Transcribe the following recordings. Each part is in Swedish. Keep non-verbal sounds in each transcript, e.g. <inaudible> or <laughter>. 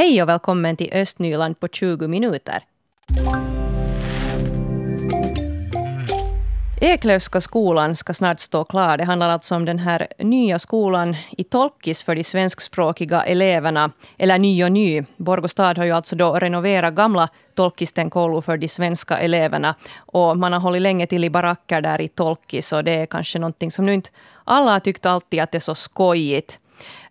Hej och välkommen till Östnyland på 20 minuter. Eklövska skolan ska snart stå klar. Det handlar alltså om den här nya skolan i Tolkis för de svenskspråkiga eleverna. Eller ny och ny. Borgostad har ju alltså då renoverat gamla Tolkisten koulu för de svenska eleverna. Och man har hållit länge till i baracker där i Tolkis. Och det är kanske någonting som nu inte alla har tyckt alltid att det är så skojigt.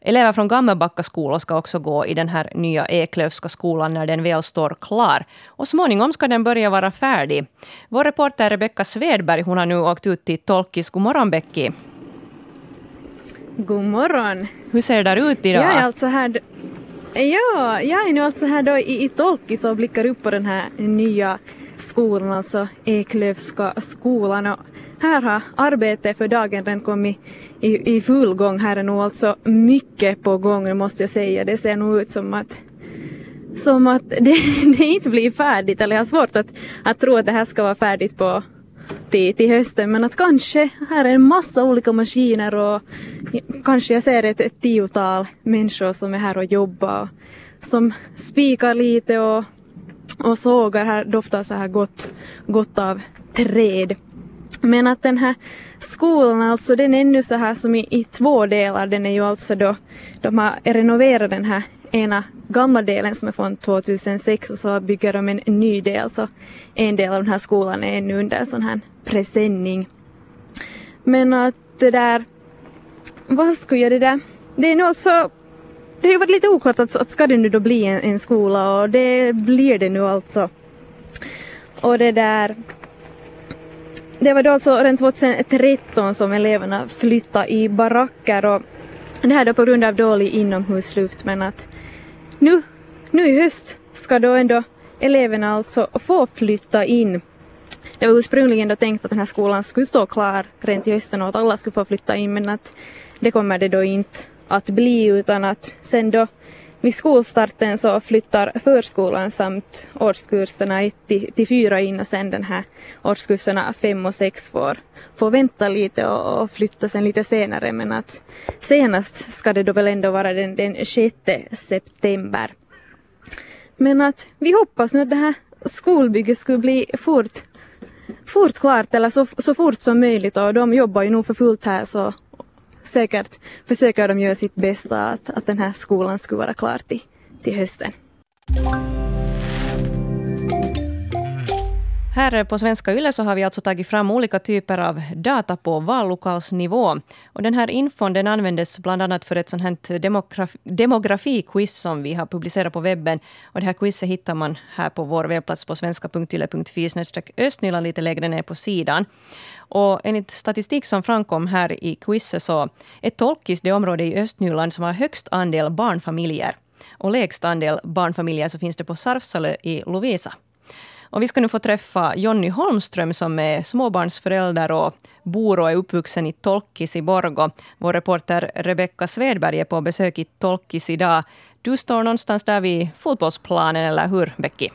Elever från Gammelbacka skola ska också gå i den här nya Eklövska skolan när den väl står klar. Och småningom ska den börja vara färdig. Vår reporter Rebecka Svedberg hon har nu åkt ut till Tolkis. God morgon Becky. God morgon. Hur ser det ut idag? Jag är alltså här, ja, jag är nu alltså här då i, i Tolkis och blickar upp på den här nya skolan, alltså Eklövska skolan. Och här har arbetet för dagen redan kommit i, i full gång. Här är nog alltså mycket på gång måste jag säga. Det ser nog ut som att som att <laughs> det, det inte blir färdigt, eller jag har svårt att, att tro att det här ska vara färdigt på till, till hösten, men att kanske här är en massa olika maskiner och kanske jag ser ett, ett tiotal människor som är här och jobbar, som spikar lite och, och sågar. Här doftar så här gott, gott av träd. Men att den här skolan alltså den är ännu så här som i, i två delar. Den är ju alltså då, de har renoverat den här ena gamla delen som är från 2006 och så bygger de en ny del så en del av den här skolan är ännu under sån här presenning. Men att det där, vad skulle jag det där, det är nog alltså det har ju varit lite oklart att, att ska det nu då bli en, en skola och det blir det nu alltså. Och det där, det var då alltså redan 2013 som eleverna flyttade i baracker och det här då på grund av dålig inomhusluft men att nu, nu i höst ska då ändå eleverna alltså få flytta in. Det var ursprungligen då tänkt att den här skolan skulle stå klar rent i hösten och att alla skulle få flytta in men att det kommer det då inte att bli utan att sen då vid skolstarten så flyttar förskolan samt årskurserna 1 till, till 4 in och sen den här årskurserna 5 och 6 får, får vänta lite och, och flytta sen lite senare men att senast ska det då väl ändå vara den, den 6 september. Men att vi hoppas nu att det här skolbygget skulle bli fort, fort klart eller så, så fort som möjligt och de jobbar ju nog för fullt här så säkert försöker de göra sitt bästa att, att den här skolan skulle vara klar till, till hösten. Här på Svenska Yle så har vi alltså tagit fram olika typer av data på vallokalsnivå. Och den här infon den användes bland annat för ett sånt här demografi demografiquiz som vi har publicerat på webben. Och det här quizet hittar man här på vår webbplats på svenska.yle.fi östnyland lite längre ner på sidan. Och enligt statistik som framkom här i quizet så är Tolkis det område i Östnyland som har högst andel barnfamiljer. Och lägst andel barnfamiljer så finns det på Sarfsalö i Lovisa. Och vi ska nu få träffa Jonny Holmström som är småbarnsförälder och bor och är uppvuxen i Tolkis i Borgo. Vår reporter Rebecka Svedberg är på besök i Tolkis idag. Du står någonstans där vid fotbollsplanen, eller hur Becky?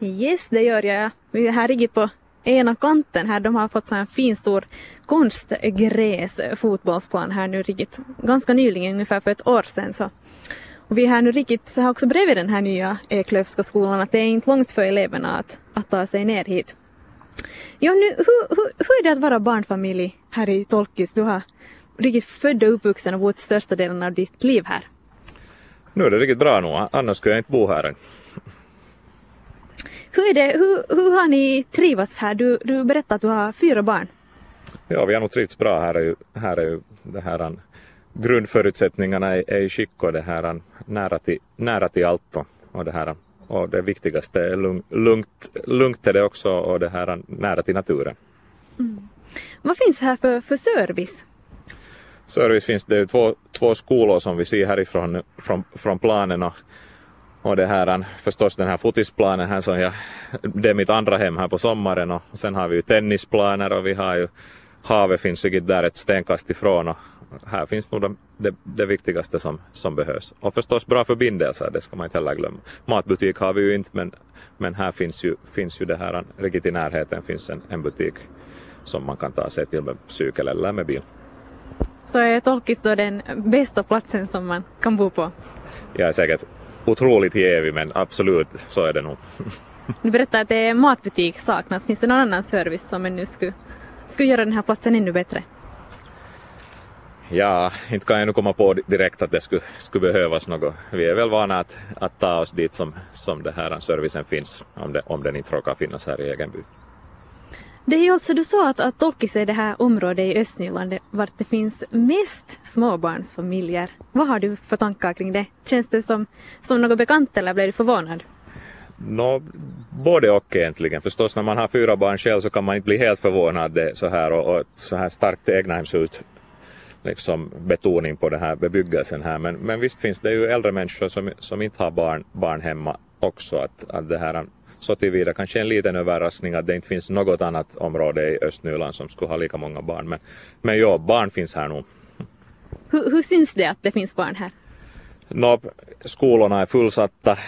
Yes, det gör jag. Vi är här ligger på ena kanten här. De har fått så en fin stor konstgräs fotbollsplan här nu riktigt ganska nyligen, ungefär för ett år sedan. Så. Och vi här nu riktigt så här också bredvid den här nya Eklövska skolan att det är inte långt för eleverna att, att ta sig ner hit. Ja, nu, hur, hur, hur är det att vara barnfamilj här i Tolkis? Du har riktigt född och uppvuxen och bott största delen av ditt liv här. Nu är det riktigt bra nog, annars skulle jag inte bo här än. Hur, är det, hur, hur har ni trivats här? Du, du berättade att du har fyra barn. Ja, vi har nog trivts bra. Här är ju, här är ju det här, grundförutsättningarna är, är i skick och det här, nära, till, nära till allt. Och, det här, och det viktigaste är lugnt, lugnt är det också och det här nära till naturen. Mm. Vad finns här för, för service? Service finns det två, två skolor som vi ser härifrån från, från planen och och det här, förstås den här fotisplanen här som jag, det är mitt andra hem här på sommaren och sen har vi ju tennisplaner och vi har ju havet finns ju där ett stenkast ifrån och här finns nog det, det, det, viktigaste som, som behövs. Och förstås bra förbindelser, det ska man inte heller glömma. Matbutik har vi ju inte men, men här finns ju, finns ju det här, riktigt i närheten finns en, en butik som man kan ta sig till med cykel eller med bil. Så är Tolkis då den bästa platsen som man kan bo på? jag är säkert otroligt jävig men absolut så är det nog. Du berättade att det är matbutik saknas. Finns det någon annan service som ännu skulle, skulle göra den här platsen ännu bättre? Ja, inte kan jag nu komma på direkt att det skulle, skulle behövas något. Vi är väl vana att, att ta oss dit som, som det här servicen finns, om, det, om den inte råkar finnas här i egen by. Det är ju alltså, du sa att, att Tolkis är det här området i Östnyland vart det finns mest småbarnsfamiljer. Vad har du för tankar kring det? Känns det som, som något bekant eller blev du förvånad? No, både och egentligen. Förstås när man har fyra barn själv så kan man inte bli helt förvånad det, så här och, och så här starkt egnahemshus liksom betoning på den här bebyggelsen här. Men, men visst finns det ju äldre människor som, som inte har barn, barn hemma också. Att, att det här så tillvida kanske en liten överraskning att det inte finns något annat område i Östnyland som skulle ha lika många barn. Men, men ja, barn finns här nog. Hur, hur syns det att det finns barn här? No, skolorna är fullsatta,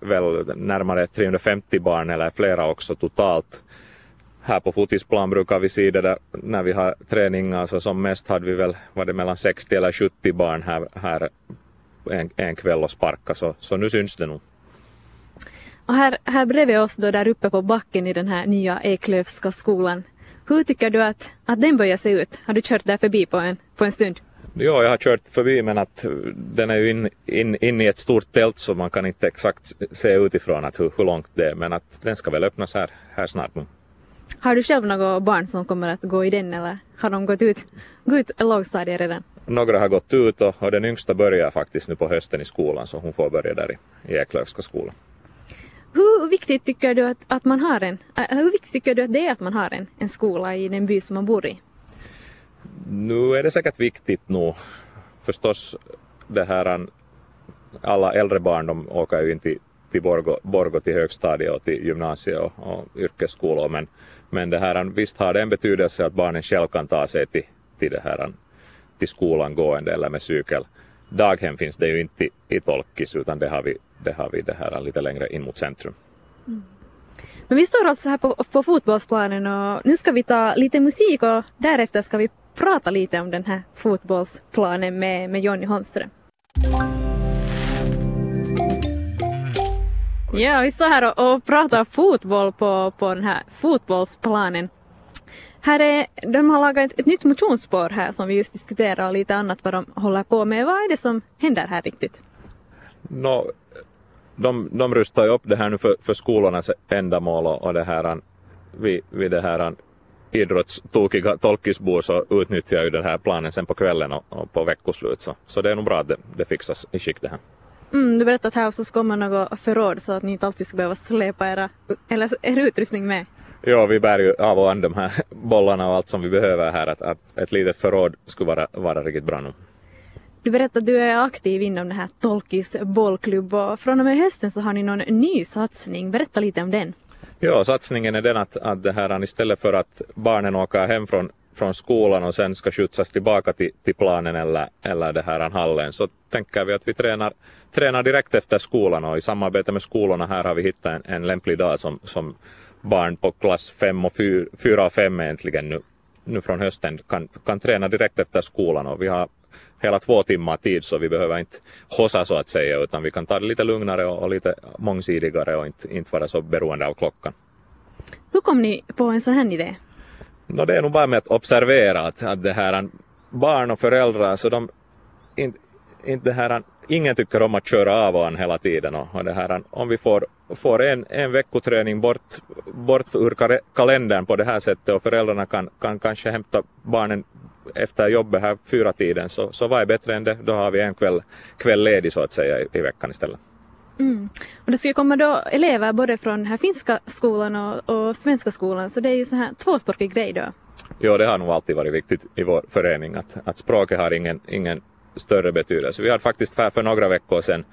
väl närmare 350 barn eller flera också totalt. Här på fotisplan brukar vi se det där när vi har träning, alltså som mest hade vi väl, var det mellan 60 eller 70 barn här, här en, en kväll och sparka, så, så nu syns det nog. Och här, här bredvid oss då där uppe på backen i den här nya Eklövska skolan. Hur tycker du att, att den börjar se ut? Har du kört där förbi på en, på en stund? Ja, jag har kört förbi men att den är ju in, in, in i ett stort tält så man kan inte exakt se utifrån att hur, hur långt det är men att den ska väl öppnas här, här snart nu. Har du själv några barn som kommer att gå i den eller har de gått ut, gått ut lågstadiet redan? Några har gått ut och, och den yngsta börjar faktiskt nu på hösten i skolan så hon får börja där i, i Eklövska skolan. Hur viktigt tycker du att, att man har en, hur viktigt tycker du att det är att man har en, en skola i den by som man bor i? Nu är det säkert viktigt nog. Förstås det här alla äldre barn de åker ju inte till Borgo, Borgo till högstadiet och till gymnasiet och, och yrkesskolor men, men det här, visst har det en betydelse att barnen själv kan ta sig till, till, det här, till skolan gående eller med cykel. Daghem finns det ju inte i Tolkis utan det har vi det, har vi det här lite längre in mot centrum. Mm. Men vi står alltså här på, på fotbollsplanen och nu ska vi ta lite musik och därefter ska vi prata lite om den här fotbollsplanen med, med Jonny Holmström. Ja, vi står här och, och pratar fotboll på, på den här fotbollsplanen. Här är, de har lagat ett, ett nytt motionsspår här som vi just diskuterar och lite annat vad de håller på med. Vad är det som händer här riktigt? No, de, de rustar ju upp det här nu för, för skolornas ändamål och, och det här vid, vid det här idrottstokiga tolkisbor så utnyttjar ju den här planen sen på kvällen och, och på veckoslut så, så det är nog bra att det, det fixas i skick det här. Mm, du berättade att här så ska man något förråd så att ni inte alltid ska behöva släpa era, eller er utrustning med. Ja, vi bär ju av och an de här bollarna och allt som vi behöver här. Att, att ett litet förråd skulle vara, vara riktigt bra nu. Du berättade att du är aktiv inom den här Tolkis bollklubb och från och med hösten så har ni någon ny satsning. Berätta lite om den. Ja, satsningen är den att, att det här, istället för att barnen åker hem från, från skolan och sen ska skjutsas tillbaka till, till planen eller, eller det här hallen så tänker vi att vi tränar, tränar direkt efter skolan och i samarbete med skolorna här har vi hittat en, en lämplig dag som, som barn på klass 5 och 4 och 5 egentligen nu, nu från hösten kan, kan träna direkt efter skolan och vi har hela två timmar tid så vi behöver inte hossa så att säga utan vi kan ta det lite lugnare och, och lite mångsidigare och inte, inte vara så beroende av klockan. Hur kom ni på en sån här idé? No, det är nog bara med att observera att, att det här barn och föräldrar så de in, in det här, ingen tycker om att köra av och an hela tiden och, och det här, om vi får, får en, en veckoträning bort, bort ur kalendern på det här sättet och föräldrarna kan, kan kanske hämta barnen efter jobbet här fyra tiden så, så vad är bättre än det? Då har vi en kväll, kväll ledig så att säga i, i veckan istället. Mm. Och det ska ju komma då elever både från här finska skolan och, och svenska skolan så det är ju så här tvåspråkig grej då. Jo, det har nog alltid varit viktigt i vår förening att, att språket har ingen, ingen större betydelse. Vi hade faktiskt för, för några veckor sedan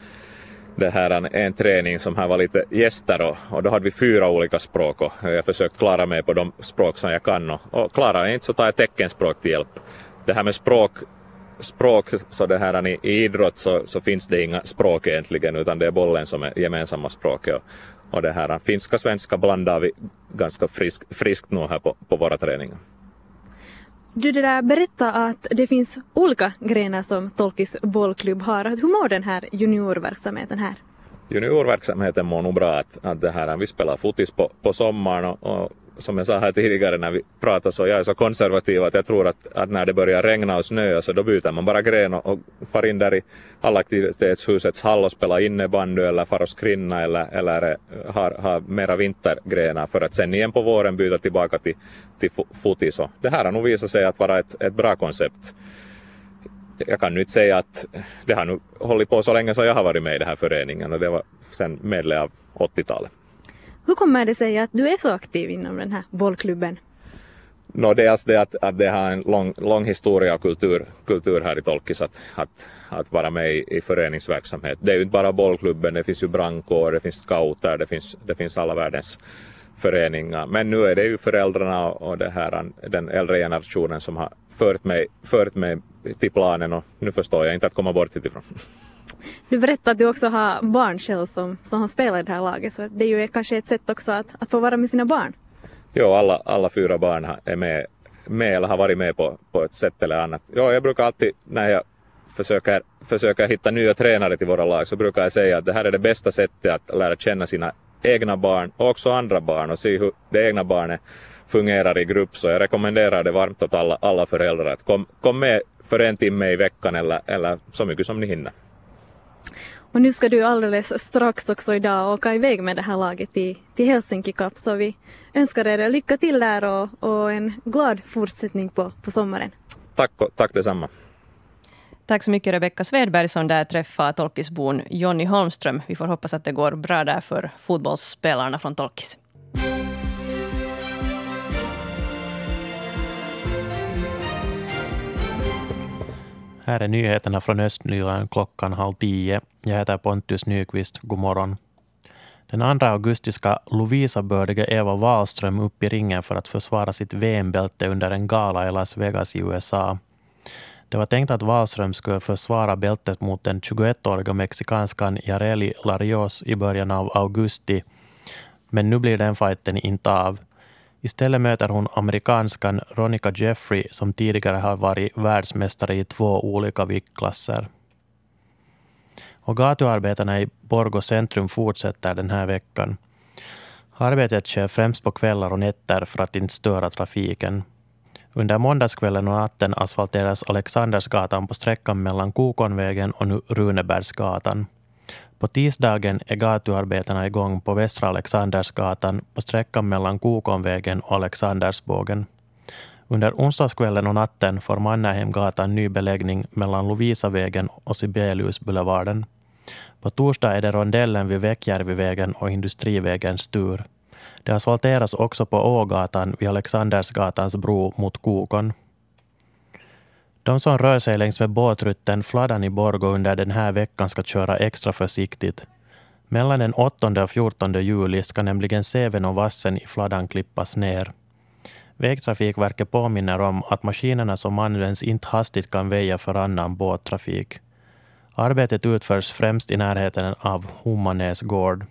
det här en träning som här var lite gäster och, och då hade vi fyra olika språk och jag försökt klara mig på de språk som jag kan och, och klarar jag inte så tar jag teckenspråk till hjälp. Det här med språk, språk så det här i, i idrott så, så finns det inga språk egentligen utan det är bollen som är gemensamma språket och, och det här finska svenska blandar vi ganska frisk, friskt nu här på, på våra träningar. Du det där, berätta att det finns olika grenar som Tolkis bollklubb har. Hur mår den här juniorverksamheten här? Juniorverksamheten mår nog bra. Att, att det här, vi spelar fotis på, på sommaren och, och som jag sa här tidigare när vi pratade så jag är så konservativ att jag tror att, att när det börjar regna och snöa så då byter man bara gren och, och far in där i allaktivitetshusets hall och spelar innebandy eller far och skrinna eller, eller eh, har, har mera vintergrenar för att sen igen på våren byta tillbaka till, till fotis. Det här har nog visat sig att vara ett, ett bra koncept. Jag kan nu inte säga att det har nu hållit på så länge som jag har varit med i den här föreningen och det var sen medlem av 80-talet. Hur kommer det sig att du är så aktiv inom den här bollklubben? No, det är alltså det att, att det har en lång, lång historia och kultur, kultur här i Tolkis att, att, att vara med i, i föreningsverksamhet. Det är ju inte bara bollklubben, det finns ju brandkår, det finns scouter, det finns, det finns alla världens föreningar. Men nu är det ju föräldrarna och det här, den äldre generationen som har fört mig, fört mig till planen och nu förstår jag inte att komma bort hitifrån du berättade att du också har barn själv som, som har spelat i det här laget, så det är ju kanske ett sätt också att, att få vara med sina barn. Jo, alla, alla fyra barn är med, med eller har varit med på, på ett sätt eller annat. Jo, jag brukar alltid när jag försöker, försöker hitta nya tränare till våra lag så brukar jag säga att det här är det bästa sättet att lära känna sina egna barn och också andra barn och se hur det egna barnet fungerar i grupp. Så jag rekommenderar det varmt åt alla, alla föräldrar att kom, kom med för en timme i veckan eller, eller så mycket som ni hinner. Och nu ska du alldeles strax också idag åka iväg med det här laget till, till Helsinki Cup så vi önskar er lycka till där och, och en glad fortsättning på, på sommaren. Tack, tack detsamma. Tack så mycket Rebecka Svedberg som där träffade Tolkisbon Jonny Holmström. Vi får hoppas att det går bra där för fotbollsspelarna från Tolkis. Här är nyheterna från Östnyland klockan halv tio. Jag heter Pontus Nyqvist. God morgon. Den 2 augusti ska Lovisa-bördige Eva Wahlström upp i ringen för att försvara sitt VM-bälte under en gala i Las Vegas i USA. Det var tänkt att Wahlström skulle försvara bältet mot den 21-åriga mexikanskan Jareli Larios i början av augusti, men nu blir den fighten inte av. Istället möter hon amerikanskan Ronica Jeffrey som tidigare har varit världsmästare i två olika viktklasser. Och gatuarbetarna i Borgå centrum fortsätter den här veckan. Arbetet sker främst på kvällar och nätter för att inte störa trafiken. Under måndagskvällen och natten asfalteras Alexandersgatan på sträckan mellan Kokonvägen och Runebergsgatan. På tisdagen är gatuarbetena igång på Västra Alexandersgatan på sträckan mellan Kokonvägen och Alexandersbågen. Under onsdagskvällen och natten får Mannerheimgatan ny beläggning mellan Lovisavägen och Sibeliusboulevarden. På torsdag är det rondellen vid Väckjärvivägen och Industrivägens tur. Det asfalteras också på Ågatan vid Alexandersgatans bro mot Kokon. De som rör sig längs med båtrutten Fladdan i Borgå under den här veckan ska köra extra försiktigt. Mellan den 8 och 14 juli ska nämligen Säven och vassen i Fladdan klippas ner. Vägtrafikverket påminner om att maskinerna som används inte hastigt kan väja för annan båttrafik. Arbetet utförs främst i närheten av Homanäs gård.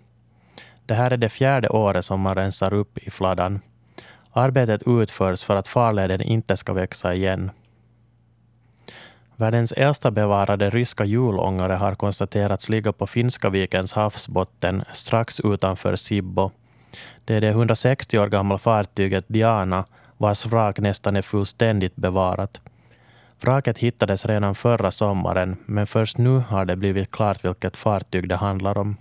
Det här är det fjärde året som man rensar upp i Fladdan. Arbetet utförs för att farleden inte ska växa igen. Världens äldsta bevarade ryska hjulångare har konstaterats ligga på Finska vikens havsbotten strax utanför Sibbo. Det är det 160 år gamla fartyget Diana vars vrak nästan är fullständigt bevarat. Vraket hittades redan förra sommaren, men först nu har det blivit klart vilket fartyg det handlar om.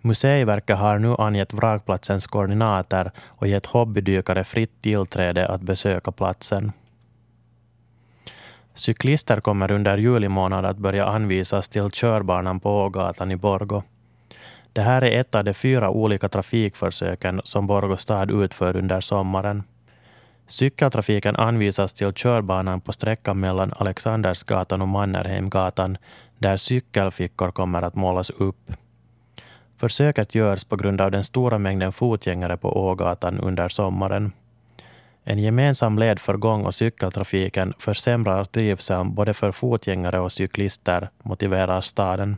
Museiverket har nu angett vrakplatsens koordinater och gett hobbydykare fritt tillträde att besöka platsen. Cyklister kommer under juli månad att börja anvisas till körbanan på Ågatan i Borgo. Det här är ett av de fyra olika trafikförsöken som Borgå stad utför under sommaren. Cykeltrafiken anvisas till körbanan på sträckan mellan Alexandersgatan och Mannerheimgatan där cykelfickor kommer att målas upp. Försöket görs på grund av den stora mängden fotgängare på Ågatan under sommaren. En gemensam led för gång och cykeltrafiken försämrar trivseln både för fotgängare och cyklister, motiverar staden.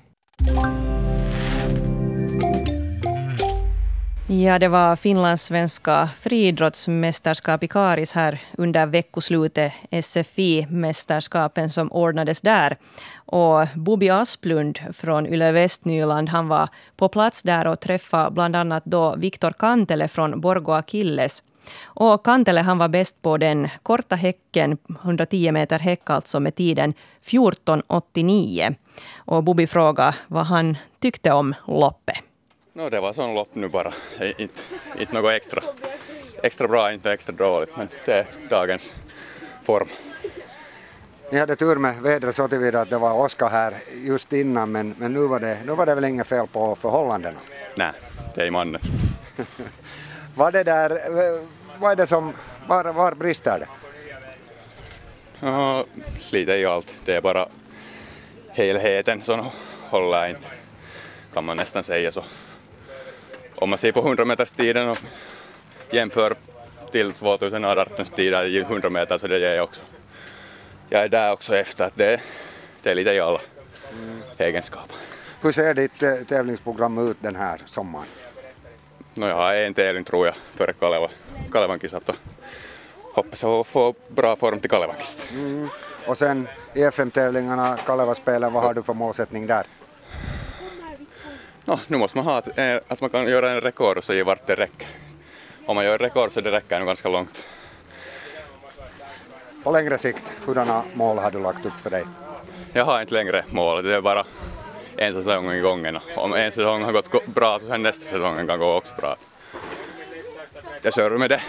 Ja, det var finlandssvenska friidrottsmästerskap i Karis här under veckoslutet, SFI-mästerskapen som ordnades där. Och Bobby Asplund från Yle Västnyland, han var på plats där och träffade bland annat då Viktor Kantele från Borgo Akilles. Och Kantele han var bäst på den korta häcken, 110 meter häck alltså, med tiden 14.89. Och Bobby frågade vad han tyckte om loppet. No, det var sån lopp nu bara. Inte, inte något extra, extra bra, inte extra dåligt, men det är dagens form. Ni hade tur med vädret så tillvida att det var åska här just innan, men, men nu, var det, nu var det väl inget fel på förhållandena? Nej, det är i mannen. <laughs> det där, vad är det som, var, var brister det? Ja, lite i allt. Det är bara helheten som håller inte, kan man nästan säga så om man ser på 100 meters tiden och jämför till 2018 tider i 100 meter så det är jag också. Jag är där också efter att det, det är lite i alla mm. egenskaper. Hur ser ditt eh, tävlingsprogram ut den här sommaren? No, jag har en tävling tror jag före Kaleva, Kalevan kisat och hoppas att få bra form till Kalevan mm. Och sen i FM-tävlingarna, Kaleva-spelen, vad har du för målsättning där? no, nu måste man ha att, eh, att man kan göra en rekord och se vart det räcker. Om man gör rekord så det räcker nog ganska långt. På längre sikt, hurdana mål har du lagt upp för dig? Jag har inte längre mål, det är bara en säsong i gången. Om en säsong har gått bra så sen nästa säsong kan gå också bra. Jag kör med det.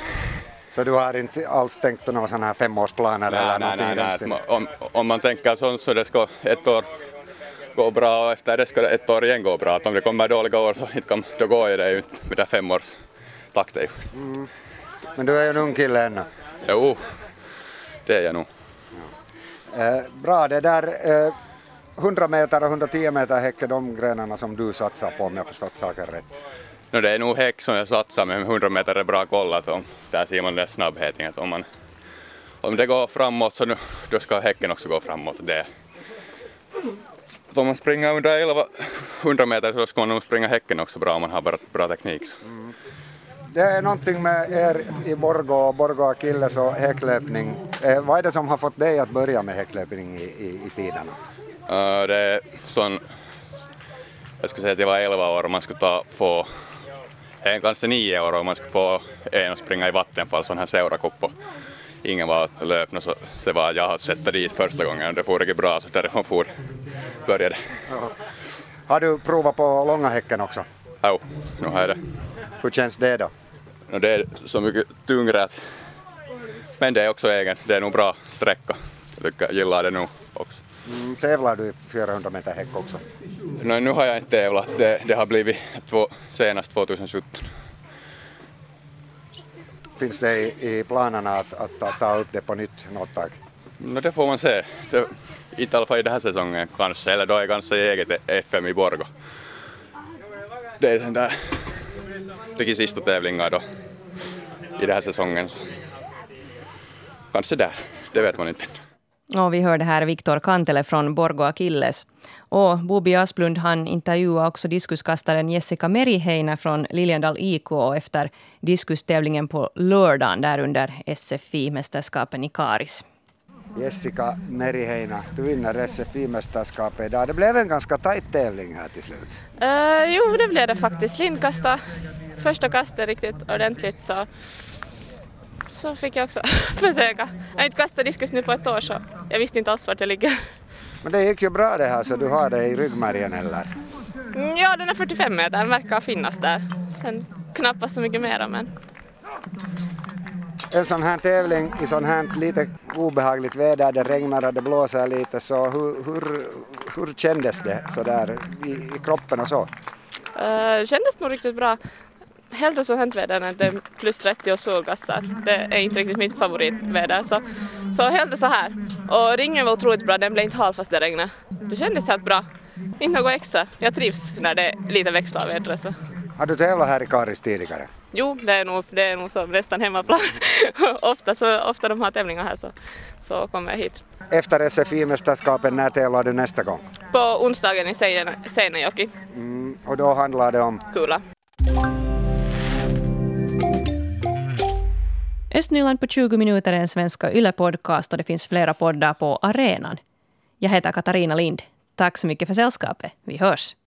Så du har inte alls tänkt på några sådana här femårsplaner nej, eller nej? Nej, nej. Om, om man tänker sånt så det ska ett år gå bra och efter det ska det ett år igen gå bra. Att om det kommer dåliga år så inte kan, då går det ju inte med det femårstakten. Mm. Men du är ju en ung kille ännu. Jo, det är jag nog. Ja. Eh, bra, det där eh, 100 meter och 110 meter häck är de grenarna som du satsar på om jag förstått saken rätt. No, det är nog häck som jag satsar men 100 meter är bra kollat och där ser man den snabbheten. Att om, man, om det går framåt så nu, då ska häcken också gå framåt. Det, får man springa under 1100 meter så ska man nog springa häcken också bra om man har bra, bra teknik. Mm. Det är någonting med er i Borgå, Borgå Akilles och häcklöpning. Eh, vad är det som har fått dig att börja med häcklöpning i, i, i tiderna? Uh, det är sån, jag skulle säga att jag var 11 år och man skulle ta, få, kanske 9 år och man skulle få en att springa i vattenfall, sån här seurakupp ingen var löpna så det var jag sett dit första gången och det for riktigt bra så därifrån for, började ja. Har du provat på långa häcken också? Jo, nu har jag det. Hur känns det då? No, det är så mycket tyngre att men det är också egen, det är nog bra sträcka. Jag tycker, gillar det nog också. Mm, tävlar du i 400 meter häck också? No, nu har jag inte tävlat, det, det har blivit två, senast 2017 finns det i, i planerna att, att, att, ta upp det på nytt något tag? No, det får man se. Det, I alla fall i den här säsongen kanske, eller då är kanske eget FM i Borgo. Det är den där riktigt sista tävlingar då i den här säsongen. Kanske där, det vet man inte. Och vi hörde här Viktor Kantele från Borgo Akilles. Och Bobi Asplund han intervjuade också diskuskastaren Jessica Meriheiner från Liljendal IK efter diskustävlingen på lördagen där under SFI-mästerskapen i Karis. Jessica Meriheina, du vinner SFI-mästerskapet idag. Det blev en ganska tajt tävling här till slut. Uh, jo, det blev det faktiskt. Linn kastade första kastet riktigt ordentligt så, så fick jag också <laughs> försöka. Jag har inte kastat diskus nu på ett år så jag visste inte alls vart jag ligger. Men det gick ju bra det här så du har det i ryggmärgen eller? Mm, ja, den är 45 meter, den verkar finnas där. Sen knappast så mycket mera men... En sån här tävling i sån här lite obehagligt väder, det regnar och det blåser lite, så hur, hur, hur kändes det så där i, i kroppen och så? Uh, kändes nog riktigt bra hellre så hänt väder än att det är plus 30 och solgassar. Det är inte riktigt mitt favoritväder. Så, så hellre så här. Och ringen var otroligt bra, den blev inte hal fast det regnade. Det kändes helt bra. Inte något extra. Jag trivs när det lite växlar vädret. Så. Har du tävlat här i Karis tidigare? Jo, det är nog, det är nog som nästan hemmaplan. <laughs> ofta, så, ofta de har tävlingar här så, så kommer jag hit. Efter SFI-mästerskapen, när tävlar du nästa gång? På onsdagen i Seinäjoki. Mm, och då handlar det om? Kula. Östnyland på 20 minuter är en svenska YLE-podcast och det finns flera poddar på arenan. Jag heter Katarina Lind. Tack så mycket för sällskapet. Vi hörs.